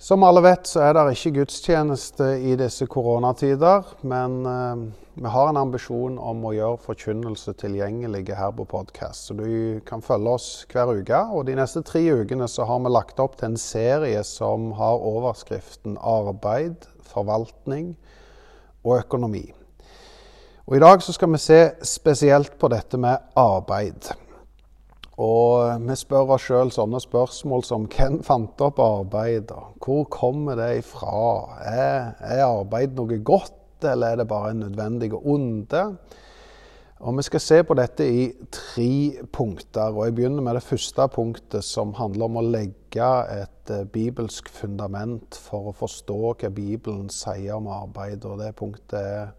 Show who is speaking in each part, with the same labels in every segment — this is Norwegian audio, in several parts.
Speaker 1: Som alle vet, så er det ikke gudstjeneste i disse koronatider. Men eh, vi har en ambisjon om å gjøre forkynnelse tilgjengelige her på podkast. Så du kan følge oss hver uke. Og de neste tre ukene så har vi lagt opp til en serie som har overskriften 'Arbeid, forvaltning og økonomi'. Og I dag så skal vi se spesielt på dette med arbeid. Og vi spør oss sjøl sånne spørsmål som hvem fant opp arbeid? Hvor kommer det ifra? Er, er, arbeid noe godt, eller er det bare en nødvendig onde? Og Vi skal se på dette i tre punkter. og Jeg begynner med det første punktet, som handler om å legge et eh, bibelsk fundament for å forstå hva Bibelen sier om arbeid. og Det punktet er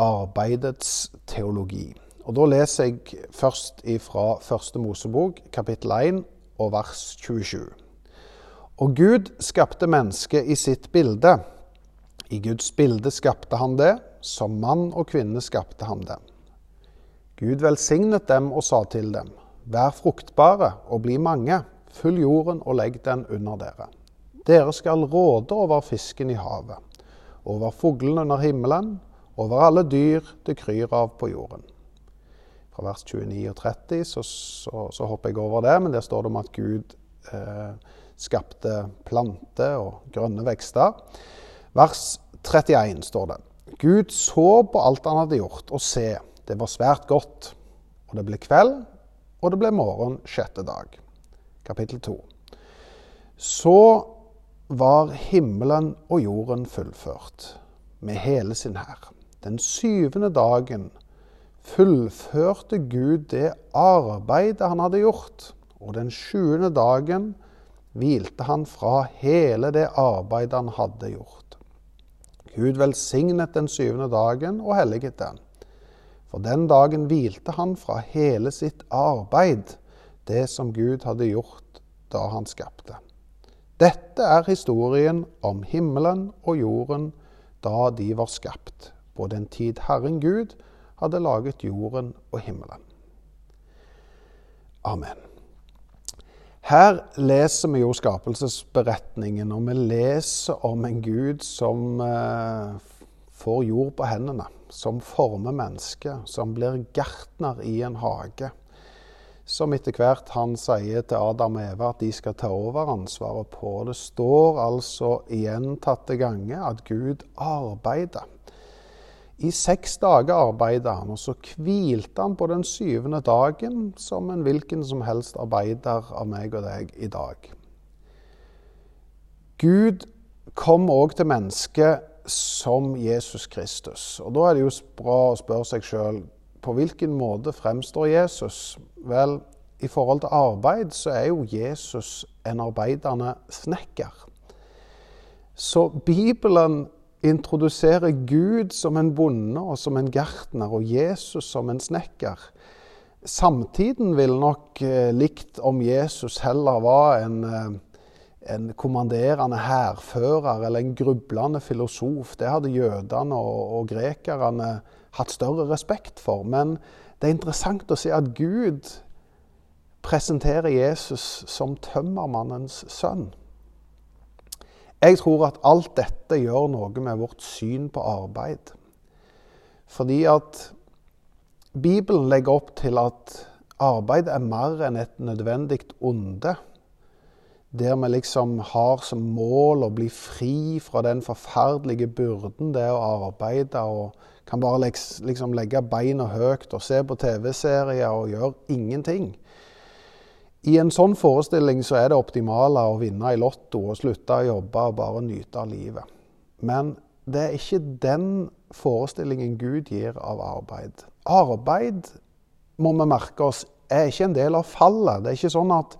Speaker 1: arbeidets teologi. Og Da leser jeg først fra Første Mosebok, kapittel 1 og vers 27. Og Gud skapte mennesket i sitt bilde. I Guds bilde skapte han det, som mann og kvinne skapte han dem. Gud velsignet dem og sa til dem, Vær fruktbare og bli mange, fyll jorden og legg den under dere. Dere skal råde over fisken i havet, over fuglene under himmelen, over alle dyr det kryr av på jorden fra vers 29 og 30, så, så, så, hopper jeg over det. Men der står det om at Gud eh, skapte planter og grønne vekster. Vers 31 står det. Gud så på alt han hadde gjort, og se, det var svært godt. Og det ble kveld, og det ble morgen sjette dag. Kapittel 2. Så var himmelen og jorden fullført med hele sin hær. Den syvende dagen fullførte Gud det arbeidet han hadde gjort. Og den sjuende dagen hvilte han fra hele det arbeidet han hadde gjort. Gud velsignet den syvende dagen og helliget den. For den dagen hvilte han fra hele sitt arbeid, det som Gud hadde gjort da han skapte. Dette er historien om himmelen og jorden da de var skapt, på den tid Herren Gud hadde laget jorden og himmelen. Amen. Her leser vi jo skapelsesberetningen, og vi leser om en Gud som eh, får jord på hendene, som former mennesket, som blir gartner i en hage. Som etter hvert han sier til Adam og Eva at de skal ta over ansvaret på. Det står altså gjentatte ganger at Gud arbeider. I seks dager arbeidet han, og så hvilte han på den syvende dagen som en hvilken som helst arbeider av meg og deg i dag. Gud kom òg til mennesket som Jesus Kristus. Og Da er det jo bra å spørre seg sjøl på hvilken måte fremstår Jesus? Vel, i forhold til arbeid så er jo Jesus en arbeidende snekker. Så Bibelen introduserer Gud som en bonde og som en gartner, og Jesus som en snekker. Samtiden ville nok eh, likt om Jesus heller var en, eh, en kommanderende hærfører eller en grublende filosof. Det hadde jødene og, og grekerne hatt større respekt for. Men det er interessant å se at Gud presenterer Jesus som tømmermannens sønn. Jeg tror at alt dette gjør noe med vårt syn på arbeid. Fordi at Bibelen legger opp til at arbeid er mer enn et nødvendig onde. Der vi liksom har som mål å bli fri fra den forferdelige byrden det er å arbeide, og kan bare liksom legge beina høyt og se på TV-serier og gjøre ingenting. I en sånn forestilling så er det optimale å vinne i Lotto og slutte å jobbe og bare nyte av livet. Men det er ikke den forestillingen Gud gir av arbeid. Arbeid, må vi merke oss, er ikke en del av fallet. Det er ikke sånn at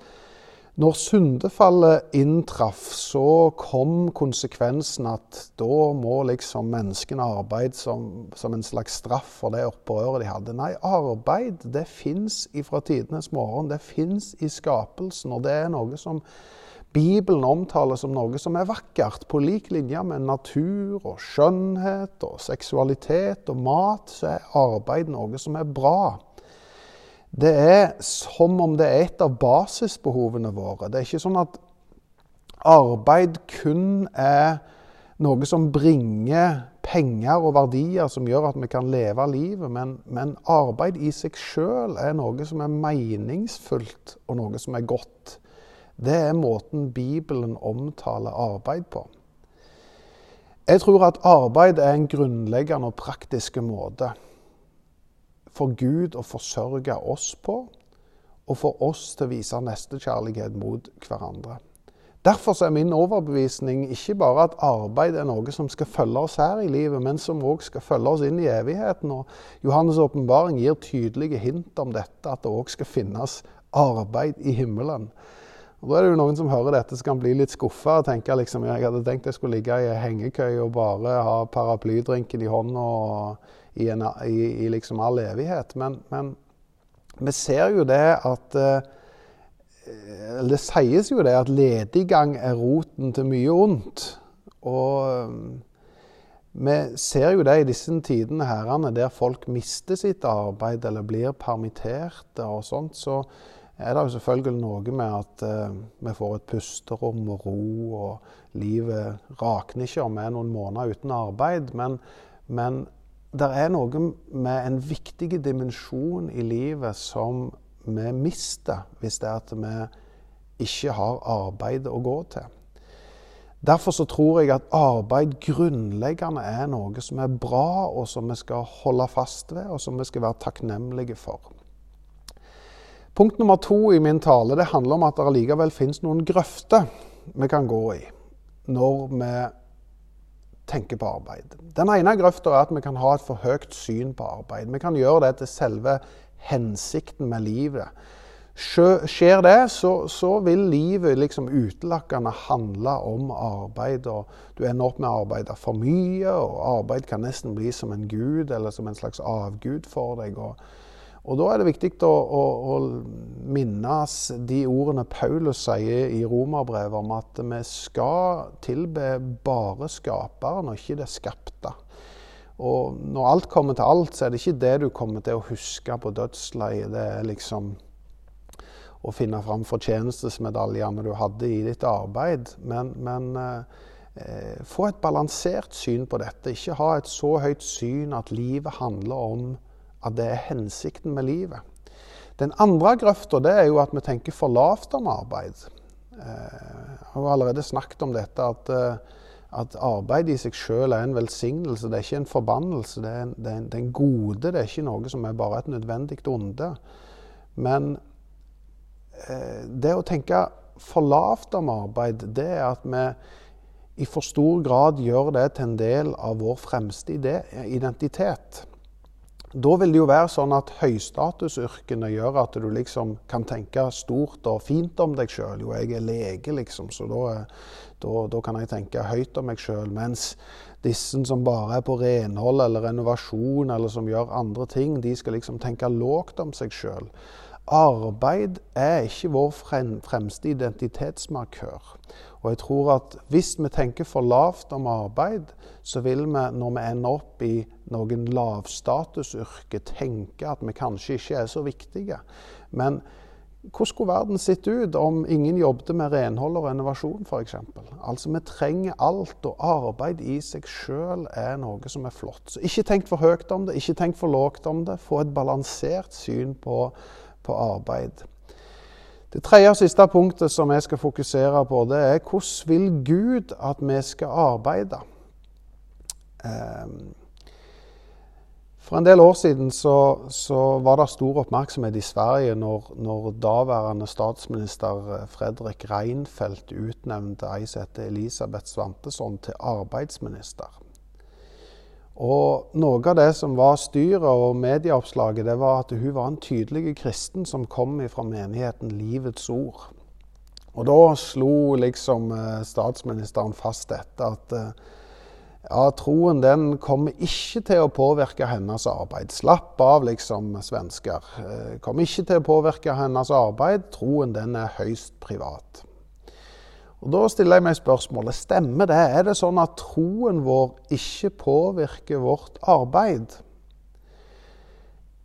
Speaker 1: når syndefallet inntraff, så kom konsekvensen at da må liksom menneskene arbeide som, som en slags straff for det opprøret de hadde. Nei, arbeid det fins ifra tidenes morgen. Det fins i skapelsen. Og det er noe som Bibelen omtaler som noe som er vakkert. På lik linje med natur og skjønnhet og seksualitet og mat, så er arbeid noe som er bra. Det er som om det er et av basisbehovene våre. Det er ikke sånn at arbeid kun er noe som bringer penger og verdier som gjør at vi kan leve livet, men, men arbeid i seg sjøl er noe som er meningsfullt, og noe som er godt. Det er måten Bibelen omtaler arbeid på. Jeg tror at arbeid er en grunnleggende og praktisk måte for Gud å forsørge oss på, og for oss til å vise nestekjærlighet mot hverandre. Derfor er min overbevisning ikke bare at arbeid er noe som skal følge oss her i livet, men som òg skal følge oss inn i evigheten. Og Johannes' åpenbaring gir tydelige hint om dette, at det òg skal finnes arbeid i himmelen. Og Da er det jo noen som hører dette, som kan bli litt skuffa og tenke liksom, jeg hadde tenkt jeg skulle ligge i hengekøye og bare ha paraplydrinken i hånda i, en, i, i liksom all evighet. Men, men, vi ser jo det at uh, det sies jo det at lediggang er roten til mye ondt. Og um, vi ser jo det i disse tidene herrene, der folk mister sitt arbeid eller blir permitterte og sånt, så er det jo selvfølgelig noe med at eh, vi får et pusterom og ro, og livet rakner ikke om vi er noen måneder uten arbeid. Men, men det er noe med en viktig dimensjon i livet som vi mister hvis det er at vi ikke har arbeid å gå til. Derfor så tror jeg at arbeid grunnleggende er noe som er bra, og som vi skal holde fast ved, og som vi skal være takknemlige for. Punkt nummer to i min tale det handler om at det allikevel finnes noen grøfter vi kan gå i når vi tenker på arbeid. Den ene grøfta er at vi kan ha et for høyt syn på arbeid. Vi kan gjøre det til selve hensikten med livet. Skjer det, så, så vil livet liksom utelakkende handle om arbeid. og Du ender opp med å arbeide for mye, og arbeid kan nesten bli som en gud eller som en slags avgud for deg. og og Da er det viktig å, å, å, minnes de ordene Paulus sier i romerbrevet om at vi skal tilbe bare skaperen og ikke det skapte. Og når alt kommer til alt, så er det ikke det du kommer til å huske på dødsleiet. Det er liksom å finne fram fortjenestesmedaljene du hadde i ditt arbeid. Men, men eh, få et balansert syn på dette. Ikke ha et så høyt syn at livet handler om at det er hensikten med livet. Den andre grøfta er jo at vi tenker for lavt om arbeid. Eh, jeg har allerede snakket om dette at eh, at arbeid i seg sjøl er en velsignelse. Det er ikke en forbannelse. Det er en, det, er en, det er en, gode. Det er ikke noe som er bare et nødvendig onde. Men eh, det å tenke for lavt om arbeid, det er at vi i for stor grad gjør det til en del av vår fremste identitet. Da vil det jo være sånn at høystatusyrkene gjør at du liksom kan tenke stort og fint om deg sjøl. Jo, jeg er lege, liksom, så da, da, da kan jeg tenke høyt om meg sjøl. Mens disse som bare er på renhold eller renovasjon, eller som gjør andre ting, de skal liksom tenke lågt om seg sjøl. Arbeid er ikke vår fremste identitetsmarkør. Og jeg tror at hvis vi tenker for lavt om arbeid, så vil vi, når vi ender opp i noen lavstatusyrke, tenke at vi kanskje ikke er så viktige. Men hvordan skulle verden sett ut om ingen jobbet med renhold og renovasjon f.eks.? Altså, vi trenger alt, og arbeid i seg sjøl er noe som er flott. Så ikke tenk for høyt om det, ikke tenk for lågt om det. Få et balansert syn på på arbeid. Det tredje og siste punktet som jeg skal fokusere på, det er hvordan vil Gud at vi skal arbeide? Ehm, for en del år siden så, så var det stor oppmerksomhet i Sverige når, når daværende statsminister Fredrik Reinfeldt utnevnte ei som heter Elisabeth Svantesson til arbeidsminister. Og Noe av det som var styret og medieoppslaget, det var at hun var en tydelig kristen som kom fra menigheten Livets Ord. Og da slo liksom eh, statsministeren fast dette at eh, ja, troen den kommer ikke til å påvirke hennes arbeid. Slapp av, liksom, svensker. Eh, kommer ikke til å påvirke hennes arbeid. Troen den er høyst privat. Og Da stiller jeg meg spørsmålet stemmer det. Er det sånn at troen vår ikke påvirker vårt arbeid?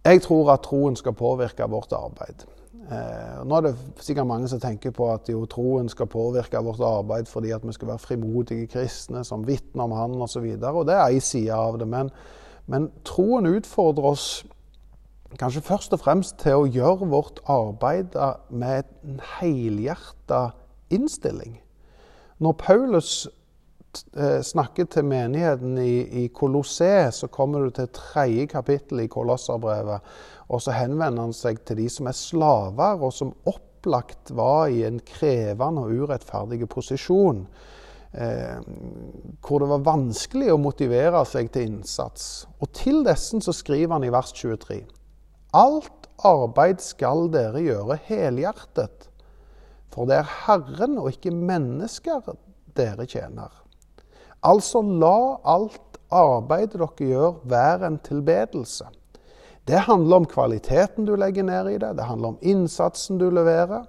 Speaker 1: Jeg tror at troen skal påvirke vårt arbeid. Eh, nå er det sikkert mange som tenker på at jo, troen skal påvirke vårt arbeid fordi at vi skal være frimodige kristne som vitner om Han osv. Det er ei side av det. Men, men troen utfordrer oss kanskje først og fremst til å gjøre vårt arbeid med en helhjerta innstilling. Når Paulus eh, snakker til menigheten i, i Kolosseum, så kommer du til tredje kapittel i Kolosserbrevet. Og så henvender han seg til de som er slaver, og som opplagt var i en krevende og urettferdig posisjon. Eh, hvor det var vanskelig å motivere seg til innsats. Og til dessen så skriver han i vers 23.: Alt arbeid skal dere gjøre helhjertet, for det er Herren og ikke mennesker dere tjener. Altså la alt arbeidet dere gjør, være en tilbedelse. Det handler om kvaliteten du legger ned i det, det handler om innsatsen du leverer.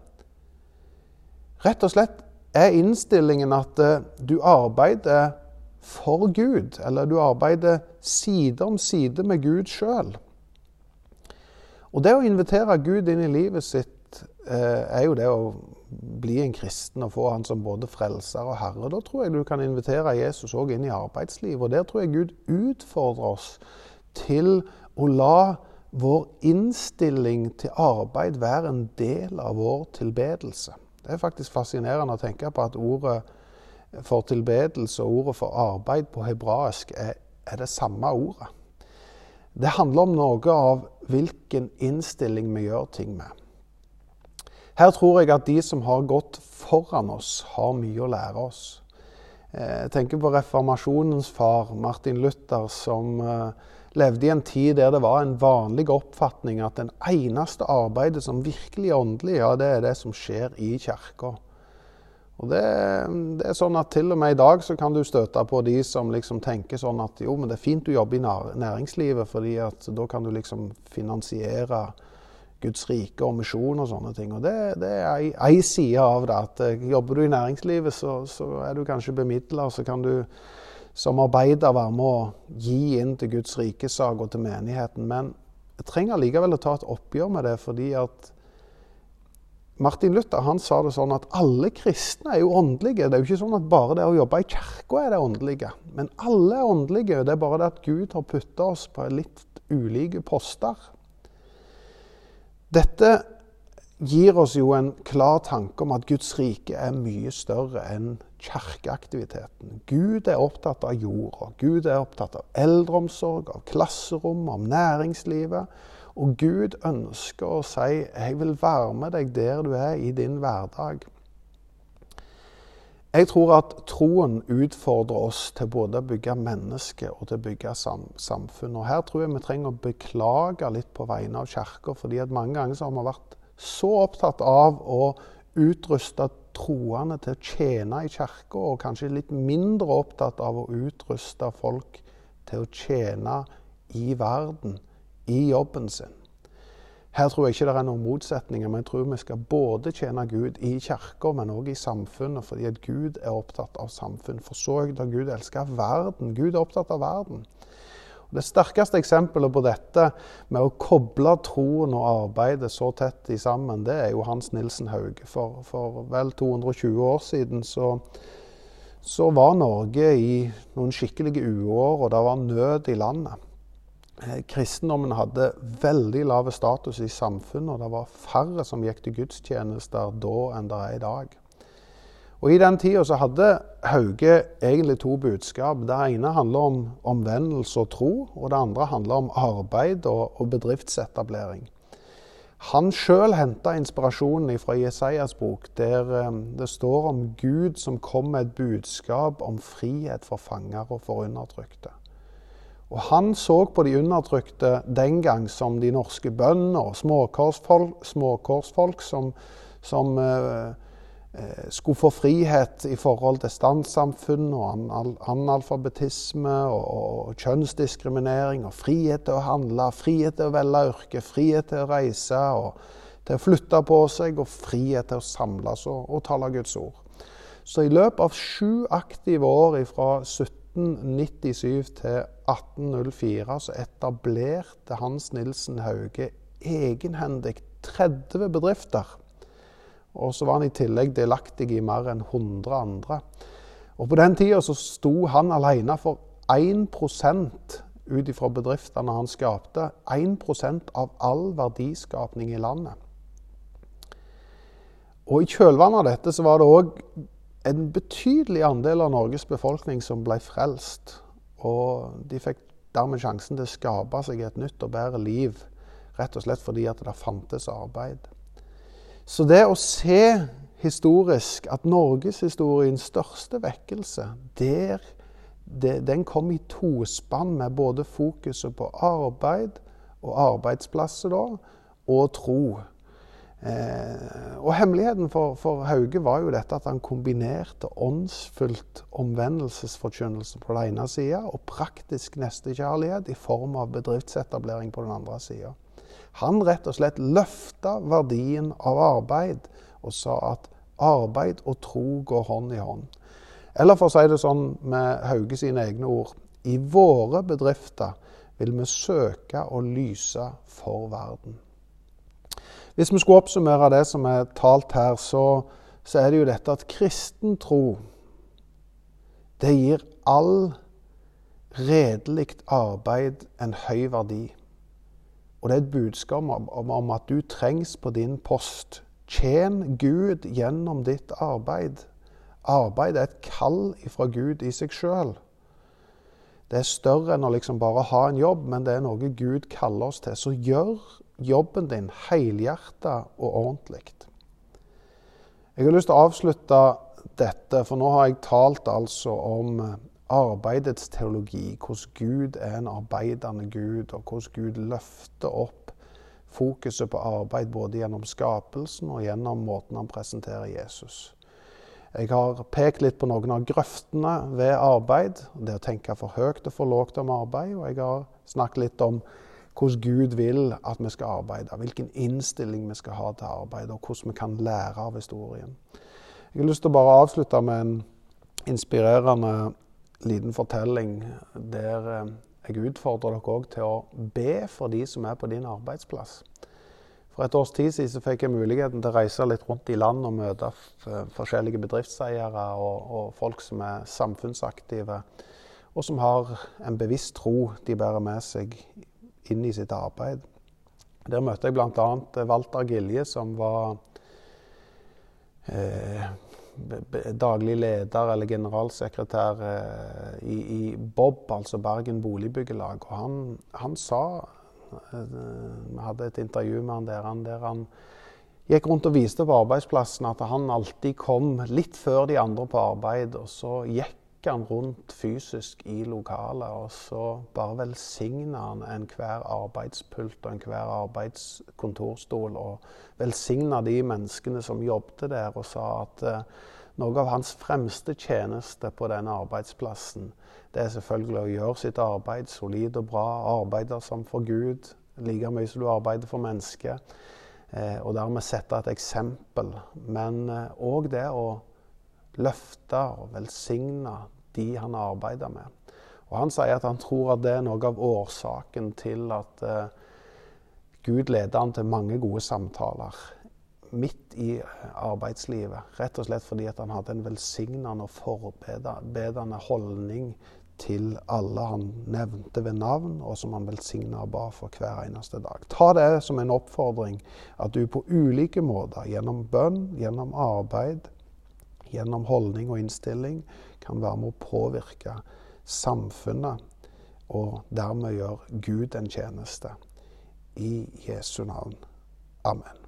Speaker 1: Rett og slett er innstillingen at eh, du arbeider for Gud, eller du arbeider side om side med Gud sjøl. Og det å invitere Gud inn i livet sitt eh, er jo det å bli en kristen og få han som både frelser og herre. Da tror jeg du kan invitere Jesus òg inn i arbeidslivet. Og der tror jeg Gud utfordrer oss til å la vår innstilling til arbeid være en del av vår tilbedelse. Det er faktisk fascinerende å tenke på at ordet for tilbedelse og ordet for arbeid på hebraisk er, er det samme ordet. Det handler om noe av hvilken innstilling vi gjør ting med. Her tror jeg at de som har gått foran oss, har mye å lære oss. Eh, jeg tenker på reformasjonens far, Martin Luther, som eh, levde i en tid der det var en vanlig oppfatning at den eneste arbeidet som virkelig er åndelig, ja, det er det som skjer i kirka. Og det, det, er sånn at Til og med i dag så kan du støte på de som liksom tenker sånn at jo, men det er fint du jobber i næringslivet, fordi at da kan du liksom finansiere Guds rike og misjon og sånne ting. Og Det, det er ei side av det. at eh, Jobber du i næringslivet, så, så er du kanskje bemidla, så kan du som arbeider være med å gi inn til Guds rikesak og til menigheten. Men jeg trenger likevel å ta et oppgjør med det, fordi at Martin Luther han sa det sånn at alle kristne er jo åndelige. Det er jo ikke sånn at bare det å jobbe i kirka er det åndelige. Men alle er åndelige. Det er bare det at Gud har putta oss på litt ulike poster. Dette gir oss jo en klar tanke om at Guds rike er mye større enn kirkeaktiviteten. Gud er opptatt av jorda. Gud er opptatt av eldreomsorg, av klasserom, om næringslivet. Og Gud ønsker å si 'Jeg vil være med deg der du er i din hverdag'. Jeg tror at troen utfordrer oss til både å bygge mennesker og til å bygge sam samfunn. Og Her tror jeg vi trenger å beklage litt på vegne av Kirka, fordi at mange ganger har vi vært så opptatt av å utruste troende til å tjene i kirka, og kanskje litt mindre opptatt av å utruste folk til å tjene i verden, i jobben sin. Her tror jeg ikke det er noen motsetninger, men jeg tror vi skal både tjene Gud i kirka, men òg i samfunnet, fordi at Gud er opptatt av samfunn. For så høyt har Gud elska verden. Gud er opptatt av verden. Det sterkeste eksempelet på dette med å koble troen og arbeidet så tett i sammen, det er jo Hans Nilsen Hauge. For, for vel 220 år siden så, så, var Norge i noen skikkelige uår, og det var nød i landet. Eh, kristendommen hadde veldig lav status i samfunnet, og det var færre som gikk til gudstjenester da enn det er i dag. Og I den tida så hadde Hauge egentlig to budskap. Det ene handler om omvendelse og tro, og det andre handler om arbeid og, og bedriftsetablering. Han sjøl henta inspirasjonen fra Jesajas bok, der um, det står om Gud som kom med et budskap om frihet for fanger og for undertrykte. Og Han så på de undertrykte den gang som de norske bønder og småkårsfolk, småkorsfolk som, som uh, Eh, skulle få frihet i forhold til standssamfunn og analfabetisme og, kjønnsdiskriminering, og frihet til å handle, frihet til å velge yrke, frihet til å reise, og til å flytte på seg, og frihet til å samles og, og tale Guds ord. Så i løpet av sju aktive år fra 1797 til 1804 så etablerte Hans Nilsen Hauge egenhendig 30 bedrifter. Og så var han i tillegg delaktig i mer enn 100 andre. Og på den tida så sto han alene for 1 ut ifra bedriftene han skapte. 1% av all verdiskapning i landet. Og i kjølvannet av dette så var det òg en betydelig andel av Norges befolkning som ble frelst. Og de fikk dermed sjansen til å skape seg et nytt og bedre liv, rett og slett fordi at det fantes arbeid. Så det å se historisk at norgeshistoriens største vekkelse, der det, den kom i tospann med både fokuset på arbeid og arbeidsplasser da, og tro. Eh, og Hemmeligheten for, for, Hauge var jo dette at han kombinerte åndsfullt omvendelsesforkynnelse på den ene sida og praktisk nestekjærlighet i form av bedriftsetablering på den andre sida. Han rett og slett løfta verdien av arbeid og sa at arbeid og tro går hånd i hånd. Eller for å si det sånn med Hauge sine egne ord i våre bedrifter vil vi søke å lyse for verden. Hvis vi skulle oppsummere det som er talt her, så, så er det jo dette at kristen tro det gir all redelig arbeid en høy verdi. Og det er et budskap om, om at du trengs på din post. Tjen Gud gjennom ditt arbeid. Arbeid er et kall fra Gud i seg sjøl. Det er større enn å liksom bare ha en jobb, men det er noe Gud kaller oss til. Så gjør jobben din helhjerta og ordentlig. Jeg har lyst til å avslutte dette, for nå har jeg talt altså om arbeidets teologi. Hvordan Gud er en arbeidende Gud, og hvordan Gud løfter opp fokuset på arbeid både gjennom skapelsen og gjennom måten han presenterer Jesus. Jeg har pekt litt på noen av grøftene ved arbeid. Det å tenke for høyt og for lågt om arbeid. Og jeg har snakket litt om hvordan Gud vil at vi skal arbeide, hvilken innstilling vi skal ha til arbeid, og hvordan vi kan lære av historien. Jeg har lyst til å bare avslutte med en inspirerende liten fortelling der eh, jeg utfordrer dere òg til å be for de som er på din arbeidsplass. For et års tid siden fikk jeg muligheten til å reise litt rundt i land og møte forskjellige bedriftseiere og, og folk som er samfunnsaktive, og som har en bevisst tro de bærer med seg inn i sitt arbeid. Der møtte jeg bl.a. Walter Gilje, som var eh, daglig leder eller generalsekretær eh, i, i, Bob, altså Bergen Boligbyggelag. Og han, han sa eh, Vi hadde et intervju med han der, han der han gikk rundt og viste på arbeidsplassen at han alltid kom litt før de andre på arbeid. Og så gikk han rundt fysisk i lokalet, og så bare velsigna han enhver arbeidspult og enhver arbeidskontorstol. Og velsigna de menneskene som jobbet der, og sa at eh, noe av hans fremste tjeneste på denne arbeidsplassen, det er selvfølgelig å gjøre sitt arbeid solid og bra. Arbeide som for Gud like mye som du arbeider for mennesket. Eh, og dermed sette et eksempel. Men òg eh, det å løfte og velsigne de han arbeider med. Og Han sier at han tror at det er noe av årsaken til at uh, Gud leder han til mange gode samtaler midt i arbeidslivet. Rett og slett fordi han hadde en velsignende og forbedrende holdning til alle han nevnte ved navn, og som han velsigna og ba for hver eneste dag. Ta det som en oppfordring at du på ulike måter, gjennom bønn, gjennom arbeid, gjennom holdning og innstilling kan være med å påvirke samfunnet, og dermed gjøre Gud en tjeneste. I Jesu navn. Amen.